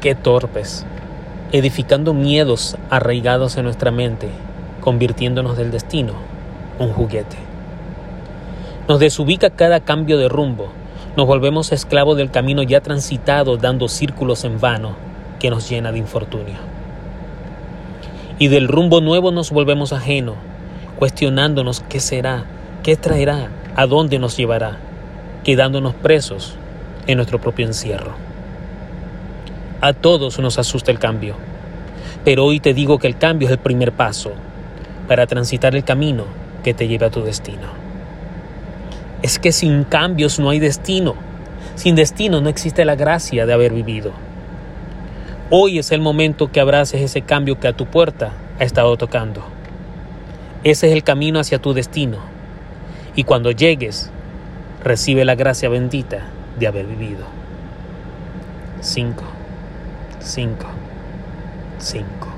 Qué torpes, edificando miedos arraigados en nuestra mente, convirtiéndonos del destino un juguete. Nos desubica cada cambio de rumbo, nos volvemos esclavos del camino ya transitado dando círculos en vano que nos llena de infortunio. Y del rumbo nuevo nos volvemos ajeno, cuestionándonos qué será, qué traerá, a dónde nos llevará, quedándonos presos en nuestro propio encierro. A todos nos asusta el cambio, pero hoy te digo que el cambio es el primer paso para transitar el camino que te lleve a tu destino. Es que sin cambios no hay destino. Sin destino no existe la gracia de haber vivido. Hoy es el momento que abraces ese cambio que a tu puerta ha estado tocando. Ese es el camino hacia tu destino. Y cuando llegues, recibe la gracia bendita de haber vivido. 5, 5, 5.